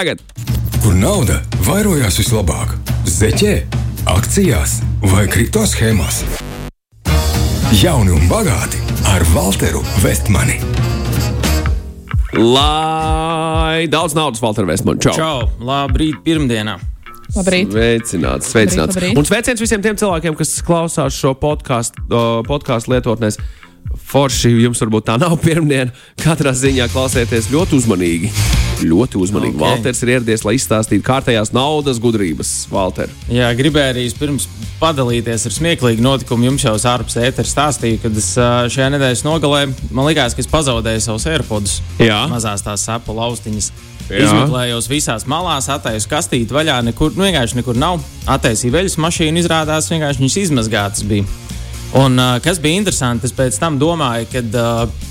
tagad. Kur nauda vairojās vislabāk? Zeķē, akcijās vai kripto schēmās? Jauni un bagāti ar Walteru Vestmani. Lai daudz naudas, Valter Vestmans. Čau! Čau! Labrīt, pirmdienā! Labrīt. Sveicināts, sveicināts. Labrīt, labrīt. Un sveiciens visiem tiem cilvēkiem, kas klausās šo podkāstu podkast lietotnēs. Forši jums varbūt tā nav pirmdiena. Katrā ziņā klausieties ļoti uzmanīgi. Ļoti uzmanīgi. Ok. Okay. Valters ir ieradies, lai izstāstītu kārtējās naudas gudrības. Valter. Jā, gribēju arī pirms padalīties ar smieklīgu notikumu. Jums jau ārpus ētera stāstīju, kad es šajā nedēļas nogalē man likās, ka es pazaudēju savus airpods. Jā. Mazās tās sapu laustiņas. Jā. Izmeklējos visās malās, attaisu kastīti vaļā, nekur, nu, vienkārši nekur nav. Attaisīju veļas mašīnu, izrādās, vienkārši viņas izmazgātas bija. Un uh, kas bija interesanti, es pēc tam domāju, ka, uh,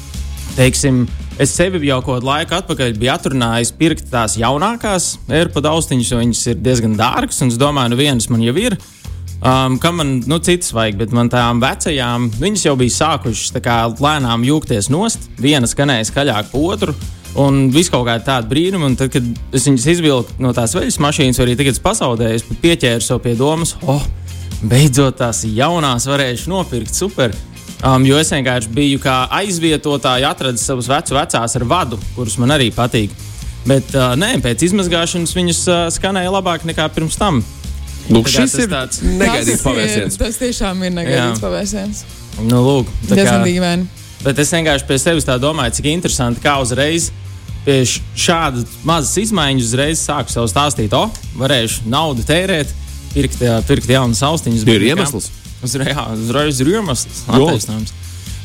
teiksim, es sevi jau kaut kādu laiku atpakaļ biju atrunājis pirkt tās jaunākās AirPod austiņas, jo viņas ir diezgan dārgas. Es domāju, nu vienas man jau ir. Um, kam man nu, citas vajag, bet man tām vecajām, viņas jau bija sākušas kā lēnām jūgties nost. Viena skanēja skaļāk par otru. Un viss kaut kāda tāda brīnuma, un tad, kad es viņas izvilku no tās veļas mašīnas, arī tagad es pazaudēju, es pat pieķēru sev pie domas, oh, beidzot tās jaunās varēšu nopirkt. Super! Um, jo es vienkārši biju kā aizvietotāji, atradu savus vecus vecās ar vadu, kurus man arī patīk. Bet uh, nē, pēc izmazgāšanas viņas uh, skanēja labāk nekā pirms tam. Lūk, kā šis tas ir tāds- negaidīts Tas ir- pavērsiens. Tas tiešām ir negaidīts Jā. pavērsiens. Nu, lūk, tā Diezgan kā- dīvaini. Bet es vienkārši pie sevis tā domāju, cik interesanti, kā uzreiz pie šādas mazas izmaiņas uzreiz sāku sev stāstīt, o, varēšu naudu tērēt, pirkt, jā, pirkt jaunas austiņas. Ir iemesls. Uzreiz, jā, uzreiz ir iemesls. Jo. Attaisnojums.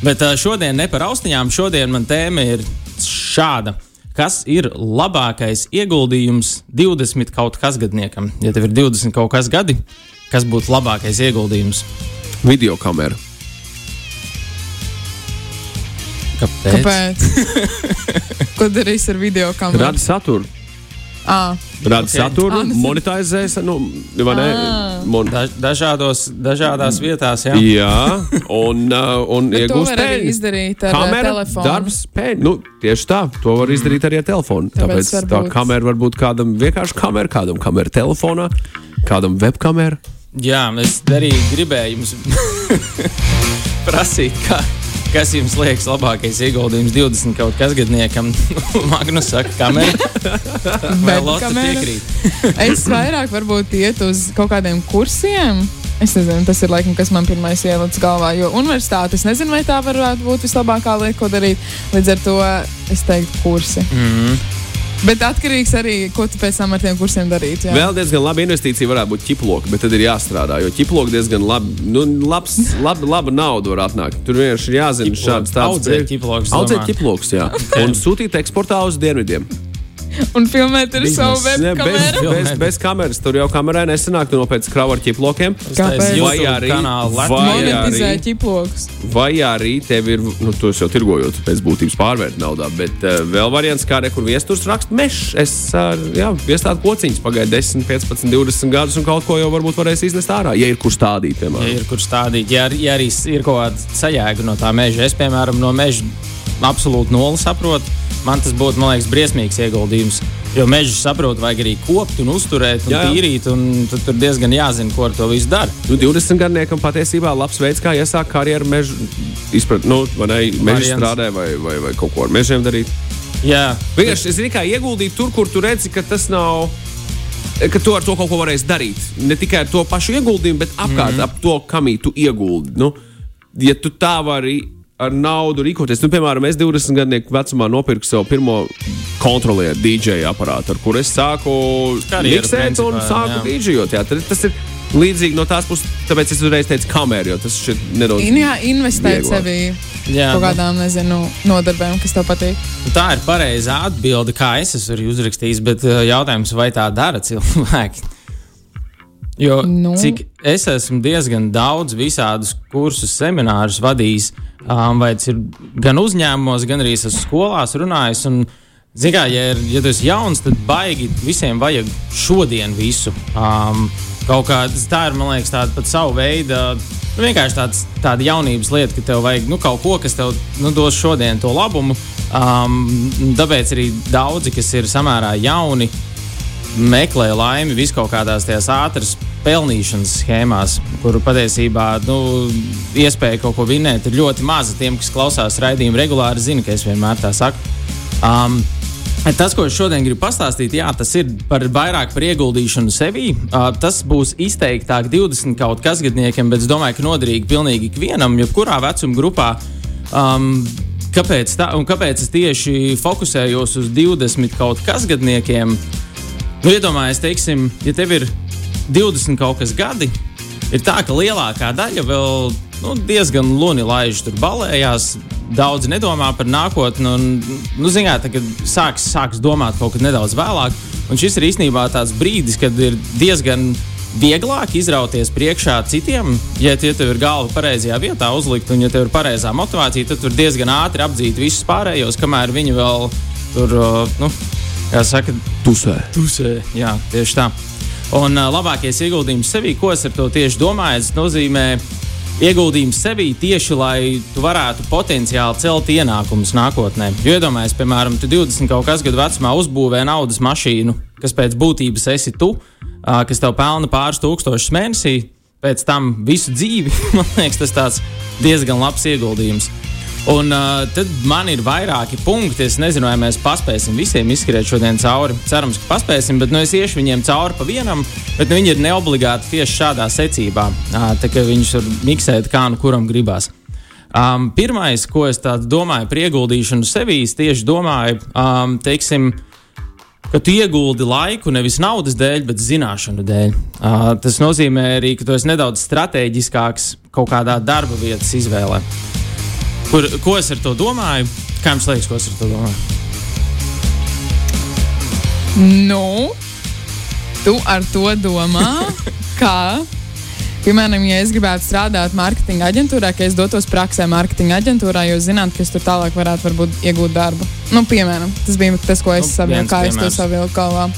Bet šodien ne par austiņām, šodien man tēma ir šāda. Kas ir labākais ieguldījums 20 kaut kas gadniekam? Ja tev ir 20 kaut kas gadi, kas būtu labākais ieguldījums? Video kamera. Kāpēc? Kāpēc? Ko darīs ar video kameru? Rada saturu. Ah, Rada Ok. okay. saturu, Ah, nu, monetizēs. Nu, vai ne? Ah. Mon Da, dažādos, dažādās vietās, jā. Jā, un, uh, un to iegūst var arī peļņu. izdarīt ar ā, Kamera, telefonu. darbs, pēļņa. Nu, tieši tā, to var izdarīt arī ar telefonu. Tāpēc Tāpēc tā varbūt- kamera var būt kādam vienkārši kamera, kādam kamera telefonā, kādam webkamera. Jā, es arī gribēju jums prasīt, kā, kas jums liekas labākais ieguldījums 20 kaut kas gadniekam. Magnus saka, kamera. Vai Lotte piekrīt? Es vairāk varbūt iet uz kaut kādiem kursiem. Es nezinu, tas ir laikam, kas man pirmais ielicis galvā. Jo universitāte, es nezinu, vai tā varētu būt vislabākā lieta, ko darīt. Līdz ar to es teiktu, kursi. Mm. Bet atkarīgs arī, ko tu pēc tam ar tiem kursiem darītu. jā. Vēl diezgan laba investīcija varētu būt ķiploka, bet tad ir jāstrādā. Jo ķiploka diezgan labi, nu, labs, laba, laba nauda var atnākt. Tur vienkārši ir jāzina šādas tādas Audzēt ķiplokus, Audzēt domā. ķiplokus, jā. Un sūtīt eksportā uz dienvidiem. Un filmēt ar savu Ne, bez, webkameru. bez, bez kameras. Tur jau kamerai nesanāk, tu nopēc kravu ar ķiplokiem. Kāpēc? Vai arī, vai arī, ķiplokus. vai arī tev ir, nu, to es jau tirgojot, pēc būtības pārvērt naudā, bet uh, vēl variants, kā rekur viesturs raksta mešs. Es ar, jā, iestādu kociņus pagāju 10, 15, 20 gadus un kaut ko jau varbūt varēs iznest ārā, ja ir kur stādīt, Ja piemēram. ir kur stādīt, ja, ja arī ir kaut kāda sajēga no tā meža, es, piemēram, no meža absolūti nulli saprotu. Man tas būtu, man liekas, briesmīgs ieguldījums. Jo mežu saprotu, vajag arī kopt un uzturēt un Jā, jā. tīrīt, un tad tur diezgan jāzina, ko ar to visu dara. Nu, 20 gadniekam patiesībā labs veids, kā iesākt karjeru meža izpratnē, nu, vai meža strādē vai, vai, vai kaut ko ar mežiem darīt. Jā, Vienkārši es tikai ieguldīju tur, kur tu redzi, ka tas nav. Ka tu ar to kaut ko varēsi darīt. Ne tikai ar to pašu ieguldījumu, bet apkārt mm -hmm. ap to, kam tu ieguldi. Nu, ja tu tā vari ar naudu rīkoties, nu, piemēram, es 20 gadu vecumā nopirku savu pirmo kontrolieru DJ aparātu, ar kuru es sāku Karjeru miksēt un sāku tad tas ir līdzīgi no tās puses, tāpēc es uzreiz teicu, kamerā, jo tas šķiet nedaudz. In, jā, investēt sevī jā kaut nu, kādām, nezinu, nodarbēm, kas tev patīk. tā ir pareizā atbilde, kā es esmu arī uzrakstījis. Bet uh, jautājums, vai tā dara cilvēki? Jo Nu. cik es esmu diezgan daudz visādus kursus, seminārus vadījis, um, vai tas ir gan uzņēmumos, gan arī es esmu skolās runājis. Un, Zini, kā, ja, ir, ja tu esi jauns, tad baigi visiem vajag šodien visu. Um, kaut kā tā ir, man liekas, tāda pat savu veidu. Nu, vienkārši tāds, tāda jaunības lieta, ka tev vajag nu, kaut ko, kas tev nu, dos šodien to labumu. Um, tāpēc arī daudzi, kas ir samērā jauni, meklē laimi viskaut kādās tajās ātras pelnīšanas schēmās, kur patiesībā nu, iespēja kaut ko vinēt ir ļoti maza. Tiem, kas klausās raidījumu regulāri, zina, ka es vienmēr tā saku. Um, Tas, ko es šodien gribu pastāstīt, jā, tas ir par vairāk par ieguldīšanu sevī. Uh, tas būs izteiktāk 20 kaut kas gadniekiem, bet es domāju, ka noderīgi pilnīgi ikvienam, jebkurā vecuma grupā. Um, kāpēc, tā, kāpēc es tieši fokusējos uz 20 kaut kas gadniekiem? Nu, Iedomājieties, teiksim, ja tev ir 20 kaut kas gadi, ir tā, ka lielākā daļa vēl nu, diezgan luni laiž tur balējās. Daudz nedomā par nākotni, un, nu, zināt, kad sāks, sāks domāt kaut kad nedaudz vēlāk. Un šis ir īstenībā tāds brīdis, kad ir diezgan vieglāk izrauties priekšā citiem. Ja tie tev ir galva pareizajā vietā uzlikt, un ja tev ir pareizā motivācija, tad tur diezgan ātri apdzīt visus pārējos, kamēr viņi vēl tur, nu, kā saka, Tusē. Tusē. Jā, tieši tā. Un uh, labākais ieguldījums sevī, ko es ar to tieši domāju, tas nozīmē ieguldījums sevī tieši, lai tu varētu potenciāli celt ienākumus nākotnē. Jo iedomājieties, piemēram, tu 20 kaut kas gadu vecumā uzbūvē naudas mašīnu, kas pēc būtības esi tu, uh, kas tev pelna pāris tūkstošus mēnesī, pēc tam visu dzīvi. Man liekas, tas diezgan labs ieguldījums. Un uh, tad man ir vairāki punkti. Es nezinu, vai mēs paspēsim visiem izskriet šodien cauri. Cerams, ka paspēsim, bet nu, es iešu viņiem cauri pa vienam. Bet nu, viņi ir neobligāti tieši šādā secībā. Uh, tā kā viņus var miksēt kā nu kuram gribās. Um, pirmais, ko es domāju par ieguldīšanu sevī, tieši domāju, um, teiksim, ka tu ieguldi laiku nevis naudas dēļ, bet zināšanu dēļ. Uh, tas nozīmē arī, ka tu esi nedaudz strateģiskāks kaut kādā darba vietas izvēlē. Kur, ko es ar to domāju? Kā jums liekas, ko es ar to domāju? Nu, tu ar to domā, kā. Piemēram, ja es gribētu strādāt marketinga aģentūrā, ka es dotos praksē marketinga aģentūrā, jo zināt, ka es tur tālāk varētu varbūt, iegūt darbu. Nu, piemēram, tas bija tas, ko es nu, savilku, kā piemērs. es to savilku galvā.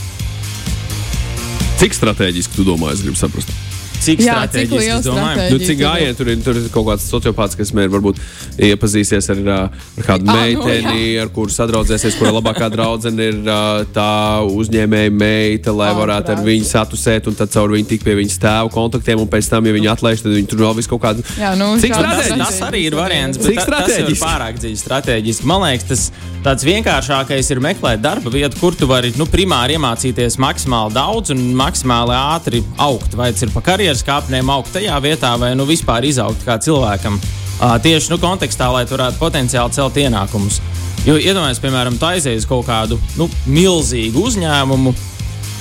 Cik strateģiski tu domā, es gribu saprast? Cik strateģiski tas domāju? Nu, cik gājieni tur ir, tur ir kaut kāds sociopāts, kas mēģina varbūt iepazīties ar, ar kādu ah, meiteni, nu, ar kuru sadraudzēsies, kura labākā draudzene ir tā uzņēmēja meita, lai varētu ar viņu satusēt un tad caur viņu tikt pie viņas tēva kontaktiem, un pēc tam, ja viņi atlaiž, tad viņi tur vēl visu kaut kādu. Jā, nu, cik strateģiski? Tas, tas arī ir variants, bet cik tas ir pārāk dziļi strateģiski. Man liekas, tas tāds vienkāršākais ir meklēt darba vietu, kur tu vari nu, primāri iemācīties maksimāli daudz un maksimāli ātri augt. Vai tas ir pa karjeras kāpnēm augt tajā vietā, vai nu vispār izaugt kā cilvēkam. Uh, tieši nu, kontekstā, lai tu varētu potenciāli celt ienākumus. Jo iedomājieties, piemēram, tā aizies kaut kādu nu, milzīgu uzņēmumu.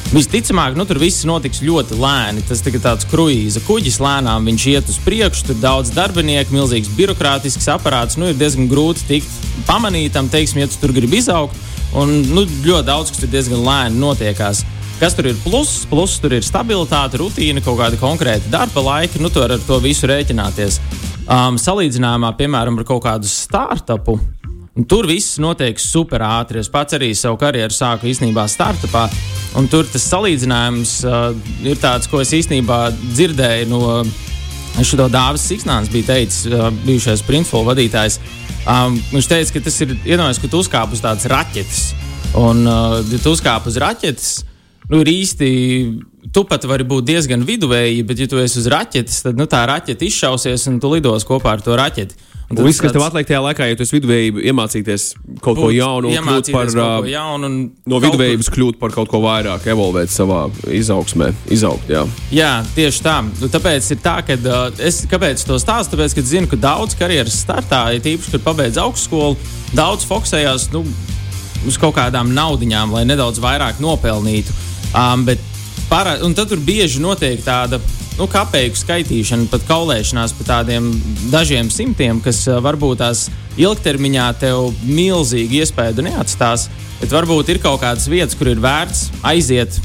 Visticamāk, nu, tur viss notiks ļoti lēni. Tas ir tāds kruīza kuģis, lēnām viņš iet uz priekšu, tur daudz darbinieku, milzīgs birokrātisks aparāts. Nu, ir diezgan grūti tikt pamanītam, teiksim, ja tu tur gribi izaugt. Un nu, ļoti daudz kas tur diezgan lēni notiekās. Kas tur ir pluss? Pluss tur ir stabilitāte, rutīna, kaut kāda konkrēta darba laika. Nu, tu vari ar to visu rēķināties. Um, salīdzinājumā, piemēram, ar kaut kādu startupu. Tur viss notiek super ātri. Es pats arī savu karjeru sāku īstenībā startupā. Un tur tas salīdzinājums uh, ir tāds, ko es īstenībā dzirdēju no šo Dāvis Siksnāns, bija teicis, uh, bijušais Printful vadītājs. Um, viņš teica, ka tas ir iedomājies, ka tu uzkāp uz tādas raķetes. Un, uh, ja tu uzkāp uz raķetes, nu, ir īsti. Tu pat vari būt diezgan viduvēji, bet, ja tu esi uz raķetes, tad nu, tā raķete izšausies un tu lidos kopā ar to raķeti. Un un viss, kas tev atliek tajā laikā, ja tu esi viduvēji, iemācīties kaut ko jaunu, kļūt par uh, jaunu un no viduvējības kļūt par kaut ko vairāk, evolvēt savā izaugsmē, izaugt. Jā, jā tieši tā. Nu, tāpēc ir tā, ka uh, es kāpēc to stāstu, tāpēc, ka zinu, ka daudz karjeras startā, ja tīpaši, kad pabeidz augstskolu, daudz fokusējās nu, uz kaut kādām naudiņām, lai nedaudz vairāk nopelnītu. Um, para, un tad tur bieži notiek tāda nu, kapeiku skaitīšana, pat kaulēšanās par tādiem dažiem simtiem, kas varbūt tās ilgtermiņā tev milzīgi iespēju neatstās. Bet varbūt ir kaut kādas vietas, kur ir vērts aiziet,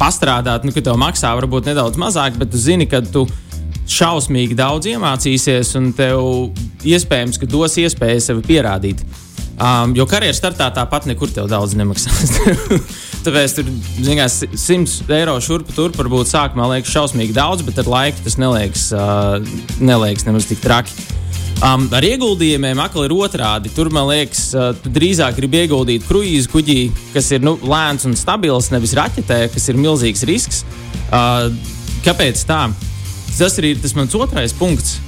pastrādāt, nu, ka tev maksā varbūt nedaudz mazāk, bet tu zini, ka tu šausmīgi daudz iemācīsies, un tev iespējams, ka dos iespēju sevi pierādīt. Um, jo karjeras startā tāpat nekur tev daudz nemaksās. Tāpēc tur zinās, 100 eiro šurpu turp varbūt sākumā liekas šausmīgi daudz, bet ar laiku tas neliekas, uh, neliekas nemaz tik traki. Um, ar ieguldījumiem atkal ir otrādi. Tur, man liekas, uh, tu drīzāk gribi ieguldīt kruīzu kuģī, kas ir nu, lēns un stabils, nevis raķetē, kas ir milzīgs risks. Uh, kāpēc tā? Tas arī ir tas mans otrais punkts.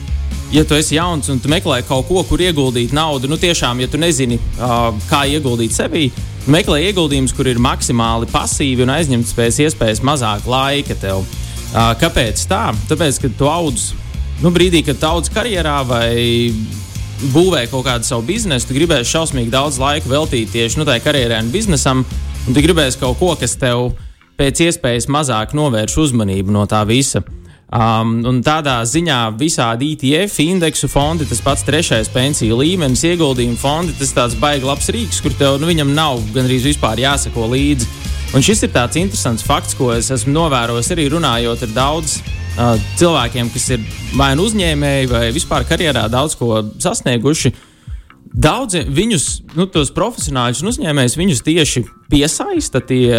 Ja tu esi jauns un tu meklē kaut ko, kur ieguldīt naudu, nu tiešām, ja tu nezini, uh, kā ieguldīt sevī, meklē ieguldījumus, kur ir maksimāli pasīvi un aizņemts pēc iespējas mazāk laika tev. Uh, kāpēc tā? Tāpēc, ka tu audz nu, brīdī, kad daudz karjerā vai būvē kaut kādu savu biznesu, tu gribēsi šausmīgi daudz laika veltīt tieši nu, tai karjerai un biznesam, un tu gribēsi kaut ko, kas tev pēc iespējas mazāk novērš uzmanību no tā visa. Um, un tādā ziņā visādi ETF, indeksu fondi, tas pats trešais pensiju līmenis, ieguldījumu fondi, tas tāds baigs labs rīks, kur tev nu, viņam nav gandrīz vispār jāsako līdzi. Un šis ir tāds interesants fakts, ko es esmu novērojis arī runājot ar daudziem uh, cilvēkiem, kas ir vai nu uzņēmēji, vai vispār karjerā daudz ko sasnieguši. Daudzi viņus, nu, tos profesionāļus un uzņēmējus, viņus tieši piesaista tie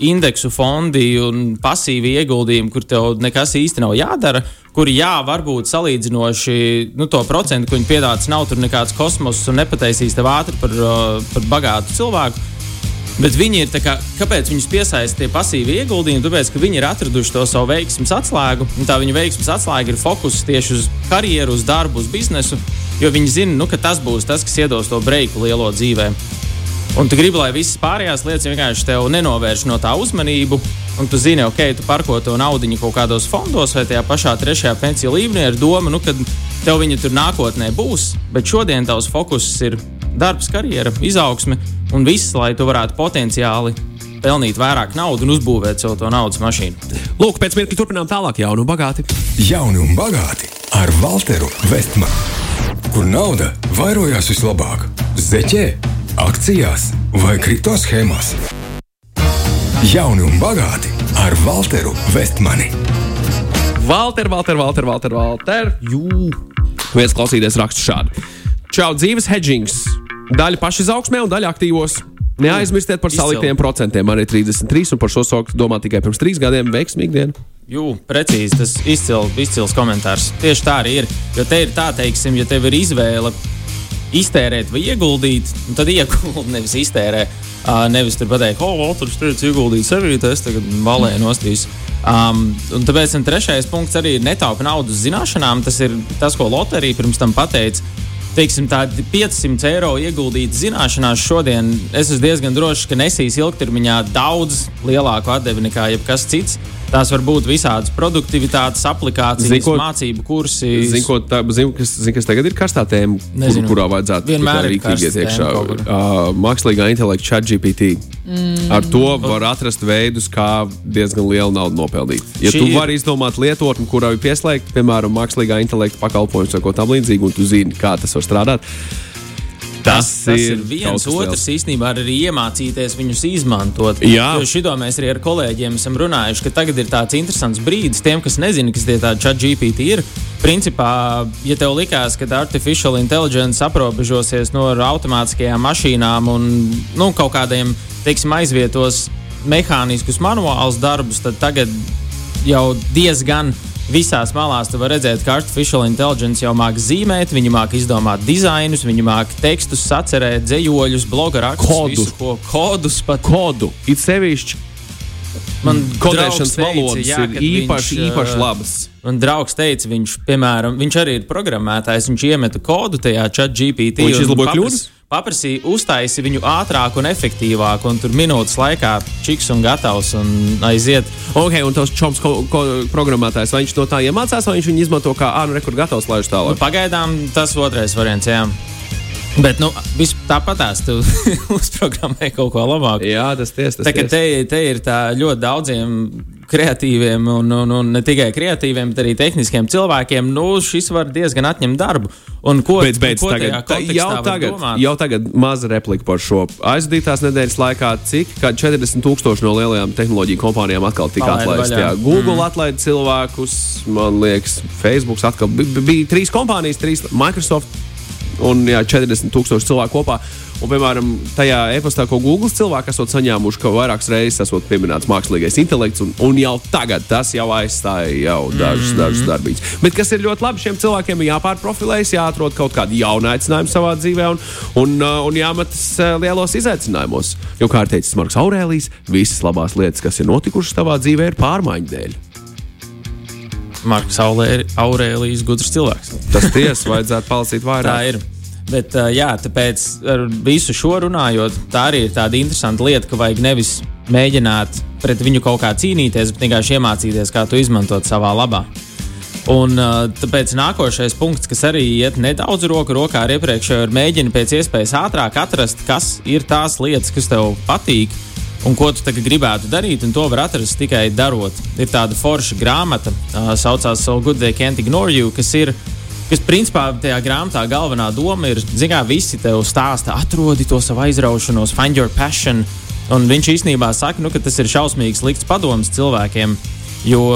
indeksu fondi un pasīvi ieguldījumi, kur tev nekas īsti nav jādara, kuri, jā, varbūt salīdzinoši nu, to procentu, ko viņi piedāvā, nav tur nekāds kosmos un nepataisīs tev ātri par, par bagātu cilvēku. Bet viņi ir, kā, kāpēc viņus piesaista tie pasīvi ieguldījumi? Tāpēc, ka viņi ir atraduši to savu veiksmes atslēgu. Tā viņa veiksmes atslēga ir fokus tieši uz karjeru, uz darbu, uz biznesu. Jo viņi zina, nu, ka tas būs tas, kas iedos to breiku lielo dzīvē. Un tu gribi, lai visas pārējās lietas vienkārši tev nenovērš no tā uzmanību. Un tu zini, ok, tu parko to naudu kaut kādos fondos vai tajā pašā trešajā pensiju līmenī ar domu, nu, ka tev viņa tur nākotnē būs. Bet šodien tavs fokus ir darbs, karjera, izaugsme un viss, lai tu varētu potenciāli pelnīt vairāk naudas un uzbūvēt sev to naudas mašīnu. Lūk, pēc mirkļa turpinām tālāk, jaunu un bagāti. Jauni un bagāti ar Walteru Vestmanu. Kur nauda vairojās vislabāk? Zeķē, akcijās vai kripto schēmās? Jauni un bagāti ar Walteru Vestmani. Valter, Valter, Valter, Valter, Valter. Jū. Viens klausīties rakstu šādi. Čau, dzīves hedgings Daļa pašizaugsmē un daļa aktīvos. Neaizmirstiet par saliktiem procentiem. Man ir 33, un par šo soku domā tikai pirms trīs gadiem. Veiksmīgi diena! Jū, precīzi, tas izcils, izcils komentārs. Tieši tā arī ir. Jo te ir tā, teiksim, ja tev ir izvēle iztērēt vai ieguldīt, tad ieguldi nevis iztērē. Uh, nevis tur pateikt, oh, Walters, tur ir ieguldījis sevī, tas tagad valē nostīs. Um, un tāpēc un trešais punkts arī ir netaupa naudas zināšanām. Tas ir tas, ko loterija pirms tam pateica teiksim, tādi 500 eiro ieguldīti zināšanās šodien, es esmu diezgan drošs, ka nesīs ilgtermiņā daudz lielāku atdevi nekā jebkas cits. Tās var būt visādas produktivitātes aplikācijas, zin, ko, mācību kursi. Zinu, zin, kas, zin, kas tagad ir karstā tēma, kur, kurā vajadzētu vienmēr iet iekšā. Uh, mākslīgā intelekta chat GPT. Mm. Ar to var atrast veidus, kā diezgan lielu naudu nopelnīt. Ja Šī tu vari izdomāt lietotni, kurai pieslēgt, piemēram, mākslīgā intelekta pakalpojumus vai ko tamlīdzīgu, un tu zini, kā tas var strādāt, Tas, tas ir, ir viens otrs īstenībā arī iemācīties viņus izmantot. Jā, jo šito mēs arī ar kolēģiem esam runājuši, ka tagad ir tāds interesants brīdis tiem, kas nezina, kas tie tādi chat GPT ir. Principā, ja tev likās, ka artificial intelligence aprobežosies no automātiskajām mašīnām un nu, kaut kādiem, teiksim, aizvietos mehāniskus manuālus darbus, tad tagad jau diezgan visās malās tu vari redzēt, ka artificial intelligence jau māca zīmēt, viņi māca izdomāt dizainus, viņi māca tekstus, sacerēt, dzējoļus, bloga rakstus, kodu. Visu, ko, kodus, pat kodu. It sevišķi. Man kodēšanas valodas jā, ir īpaši, viņš, īpaši labas. Man draugs teica, viņš, piemēram, viņš arī ir programmētājs, viņš iemeta kodu tajā chat GPT. Viņš izlaboja kļūdas? Paprasīja, uztaisi viņu ātrāk un efektīvāk, un tur minūtes laikā čiks un gatavs un aiziet. Ok, un tas čoms ko, ko, programmētājs, vai viņš no tā iemācās, vai viņš viņu izmanto kā ānu rekordu gatavs laiž tālāk? Nu, pagaidām tas otrais variants, jā. Bet, nu, tāpatās tu uzprogrammē kaut ko labāku. Jā, tas tiesa. Tā, te, te ir tā ļoti daudziem kreatīviem, un, un, un ne tikai kreatīviem, bet arī tehniskiem cilvēkiem. Nu, šis var diezgan atņemt darbu. Un ko, tagad, tā, jau, tagad, jau tagad maza replika par šo. Aizdītās nedēļas laikā, cik 40 tūkstoši no lielajām tehnoloģiju kompānijām atkal tika atlaisti. Google mm. atlaida cilvēkus, man liekas, Facebook atkal bija trīs kompānijas, trīs Microsoft un jā, 40 tūkstoši cilvēku kopā. Un, piemēram, tajā e-pastā, ko Google cilvēki esat saņēmuši, ka vairākas reizes esot pieminēts mākslīgais intelekts, un, un jau tagad tas jau aizstāja jau dažas, mm -hmm. dažas darbības. Bet kas ir ļoti labi, šiem cilvēkiem ir jāpārprofilējas, jāatrod kaut kāda jauna aicinājuma savā dzīvē un, un, uh, un jāmetas uh, lielos izaicinājumos. Jo, kā teicis Marks Aurēlijs, visas labās lietas, kas ir notikušas tavā dzīvē, ir pārmaiņu dēļ. Marks Aurēlijs, gudrs cilvēks. Tas tiesa, vajadzētu palasīt vairāk. Tā ir. Bet, jā, tāpēc ar visu šo runājot, tā arī ir tāda interesanta lieta, ka vajag nevis mēģināt pret viņu kaut kā cīnīties, bet vienkārši iemācīties, kā to izmantot savā labā. Un tāpēc nākošais punkts, kas arī iet nedaudz roku rokā ar iepriekšējo, ir mēģināt pēc iespējas ātrāk atrast, kas ir tās lietas, kas tev patīk un ko tu gribētu darīt, un to var atrast tikai darot. Ir tāda forša grāmata, uh, saucās So Good They Can't Ignore You, kas ir kas principā tajā grāmatā galvenā doma ir, zinām, visi tev stāsta, atrodi to savu aizraušanos, find your passion. Un viņš īstenībā saka, nu, ka tas ir šausmīgi slikts padoms cilvēkiem, jo,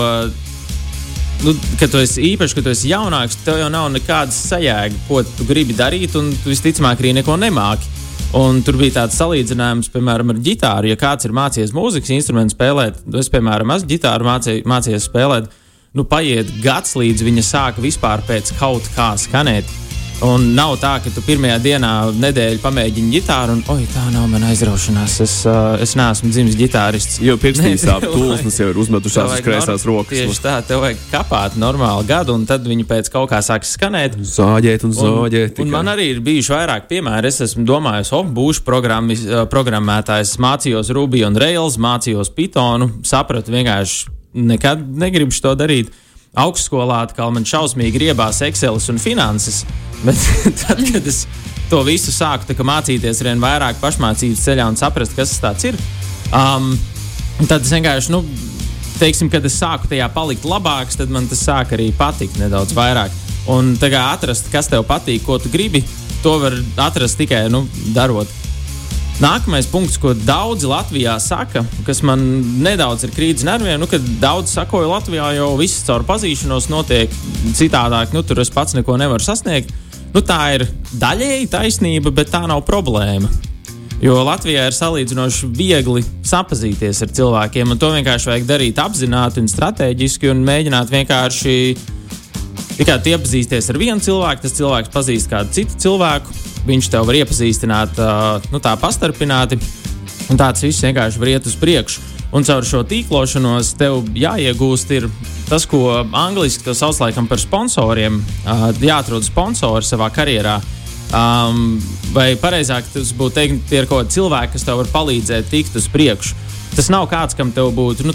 nu, kad tu esi īpaši, kad tu esi jaunāks, tev jau nav nekādas sajēga, ko tu gribi darīt, un tu visticamāk arī neko nemāki. Un tur bija tāds salīdzinājums, piemēram, ar ģitāru. Ja kāds ir mācījies mūzikas instrumentu spēlēt, es, piemēram, esmu ģitāru mācī, mācījies spēlēt, nu, paiet gads, līdz viņa sāk vispār pēc kaut kā skanēt. Un nav tā, ka tu pirmajā dienā nedēļu pamēģini ģitāru, un oi, tā nav mana aizraušanās. Es, uh, es neesmu dzimis ģitārists. Jo pirkstīs sāp, tūlsnes jau ir uzmetušās uz kreisās rokas. Tieši tā, tev vajag kapāt normāli gadu, un tad viņi pēc kaut kā sāks skanēt. Zāģēt un zāģēt. Un, un man arī ir bijuši vairāk piemēri. Es esmu domājis, oh, būšu programmētājs, mācījos Ruby un Rails, mācījos Pythonu, sapratu vienkārši nekad negribu to darīt. Augstskolā atkal man šausmīgi riebās Excel un finanses, bet tad, kad es to visu sāku mācīties, ar vien vairāk pašmācības ceļā un saprast, kas tas ir, um, tad es vienkārši, nu, teiksim, kad es sāku tajā palikt labāks, tad man tas sāk arī patikt nedaudz vairāk. Un tā kā atrast, kas tev patīk, ko tu gribi, to var atrast tikai nu, darot. Nākamais punkts, ko daudzi Latvijā saka, kas man nedaudz ir krītis nerviem, nu, kad daudz sakoja Latvijā jau viss caur pazīšanos notiek citādāk, nu, tur es pats neko nevaru sasniegt. Nu, tā ir daļēji taisnība, bet tā nav problēma. Jo Latvijā ir salīdzinoši viegli sapazīties ar cilvēkiem, un to vienkārši vajag darīt apzināti un strateģiski un mēģināt vienkārši tikai iepazīties ar vienu cilvēku, tas cilvēks pazīst kādu citu cilvēku viņš tev var iepazīstināt nu, tā pastarpināti, un tāds viss vienkārši var iet uz priekšu. Un caur šo tīklošanos tev jāiegūst ir tas, ko angļuiski sauc laikam par sponsoriem. Jāatrod sponsori savā karjerā. Um, vai pareizāk tas būtu teikt, tie ir kaut kādi cilvēki, kas tev var palīdzēt tikt uz priekšu. Tas nav kāds, kam tev būtu nu,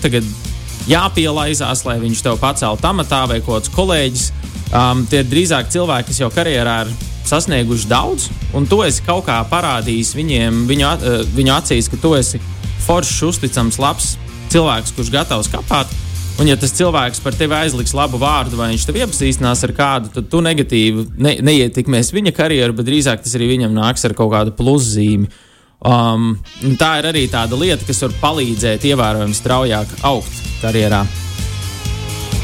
jāpielaizās, lai viņš tev paceltu amatā vai kaut kāds kolēģis. Um, tie ir drīzāk cilvēki, kas jau karjerā ir sasnieguši daudz, un tu esi kaut kā parādījis viņiem, viņu, uh, viņu acīs, ka tu esi foršs, uzticams, labs cilvēks, kurš gatavs kapāt. Un, ja tas cilvēks par tevi aizliks labu vārdu, vai viņš tev iepazīstinās ar kādu, tad tu negatīvi ne, neietekmēs viņa karjeru, bet drīzāk tas arī viņam nāks ar kaut kādu pluszīmi. Um, tā ir arī tāda lieta, kas var palīdzēt ievērojami straujāk augt karjerā.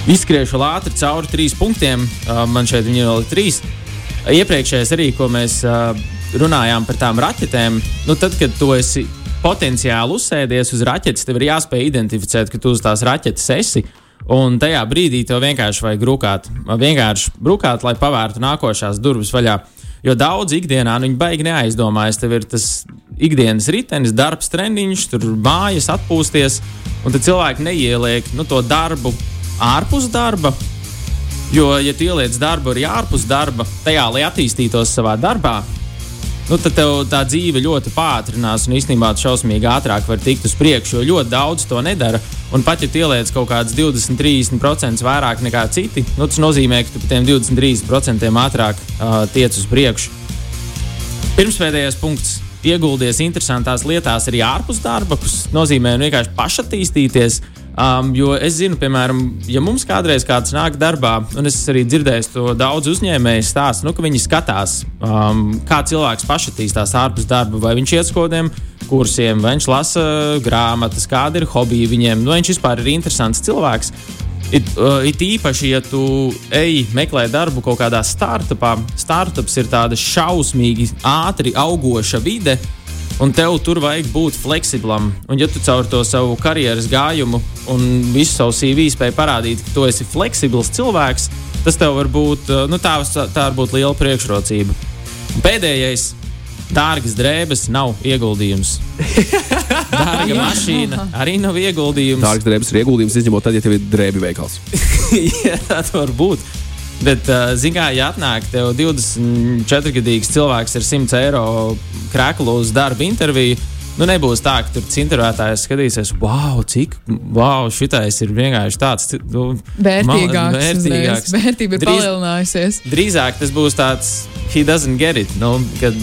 Izskriešu ātri cauri trīs punktiem. Uh, man šeit ir vēl trīs. Iepriekšējais arī, ko mēs uh, runājām par tām raķetēm, nu tad, kad tu esi potenciāli uzsēdies uz raķetes, tev ir jāspēj identificēt, ka tu uz tās raķetes esi. Un tajā brīdī tev vienkārši vajag brūkāt, vienkārši brūkāt, lai pavērtu nākošās durvis vaļā. Jo daudz ikdienā nu, viņi baigi neaizdomājas. Tev ir tas ikdienas ritenis, darbs, treniņš, tur mājas, atpūsties. Un tad cilvēki neieliek nu, to darbu ārpus darba, Jo, ja tu ieliec darbu arī ārpus darba, tajā, lai attīstītos savā darbā, nu, tad tev tā dzīve ļoti pātrinās un īstenībā šausmīgi ātrāk var tikt uz priekšu, jo ļoti daudz to nedara. Un pat ja ieliec kaut kādus 20-30% vairāk nekā citi, nu, tas nozīmē, ka tu par tiem 20-30% ātrāk uh, tiec uz priekšu. Pirmspēdējais punkts. Ieguldies interesantās lietās arī ārpus darba, kas nozīmē vienkārši pašattīstīties, Um, jo es zinu, piemēram, ja mums kādreiz kāds nāk darbā, un es arī dzirdēju to daudz uzņēmēju stāstu, nu, ka viņi skatās, um, kā cilvēks pašattīstās ārpus darba, vai viņš iet uz kaut kādiem kursiem, vai viņš lasa grāmatas, kāda ir hobija viņiem, nu, viņš vispār ir interesants cilvēks. It, uh, it īpaši, ja tu ej meklēt darbu kaut kādā startupā, startups ir tāda šausmīgi ātri augoša vide, un tev tur vajag būt fleksiblam. Un, ja tu caur to savu karjeras gājumu un visu savu CV spēj parādīt, ka tu esi fleksibls cilvēks, tas tev var būt, uh, nu, tā, tā var būt liela priekšrocība. Un pēdējais dārgas drēbes nav ieguldījums. Dārga mašīna arī nav ieguldījums. Dārgas drēbes ir ieguldījums, izņemot tad, ja tev ir drēbi veikals. Jā, tā var būt. Bet, uh, zināmā mērā, ja atnāk tev 24 gadīgs cilvēks ar 100 eiro krēklu uz darba interviju, nu nebūs tā, ka tur intervētājs skatīsies, wow, cik, wow, šitais ir vienkārši tāds nu, vērtīgāks. vērtīgāks. Vērtība ir Drīz- palielinājusies. Drīzāk tas būs tāds, he doesn't get it. Nu, kad,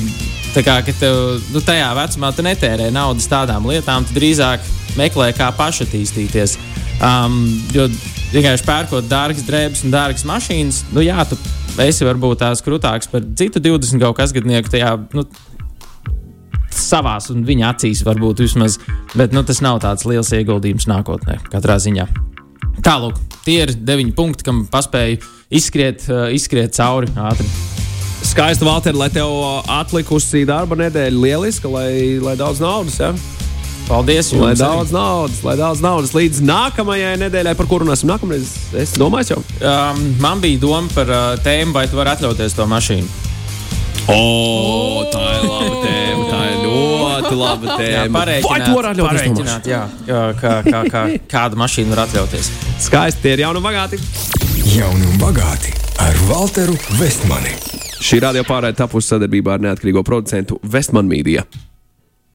tā kā ka tev nu, tajā vecumā tu netērē naudas tādām lietām, tu drīzāk meklē, kā pašattīstīties. Um, jo vienkārši pērkot dārgas drēbes un dārgas mašīnas, nu jā, tu esi varbūt tās krūtāks par citu 20 kaut kas gadnieku tajā. Nu, Savās un viņa acīs varbūt vismaz, bet nu, tas nav tāds liels ieguldījums nākotnē, katrā ziņā. Tālāk, tie ir deviņi punkti, kam paspēju izskriet, uh, izskriet cauri ātri. Skaisti, Valter, lai tev atlikusi darba nedēļa lieliska, lai, lai daudz naudas. Ja? Paldies! Lai jums daudz naudas, lai daudz naudas līdz nākamajai nedēļai, par kuru runāsim nākamreiz. Es domāju, jau. Um, man bija doma par uh, tēmu, vai tu vari atļauties to mašīnu. O, tā ir laba tēma. Tā ir ļoti laba tēma. Vai tu vari atļauties jā, kā, kā, kā, kā, kādu mašīnu var atļauties. Skaisti, tie ir jauni un bagāti. Jauni un bagāti ar Walteru Vestmani. Šī radio pārēja tapusi sadarbībā ar neatkarīgo producentu Vestman Media.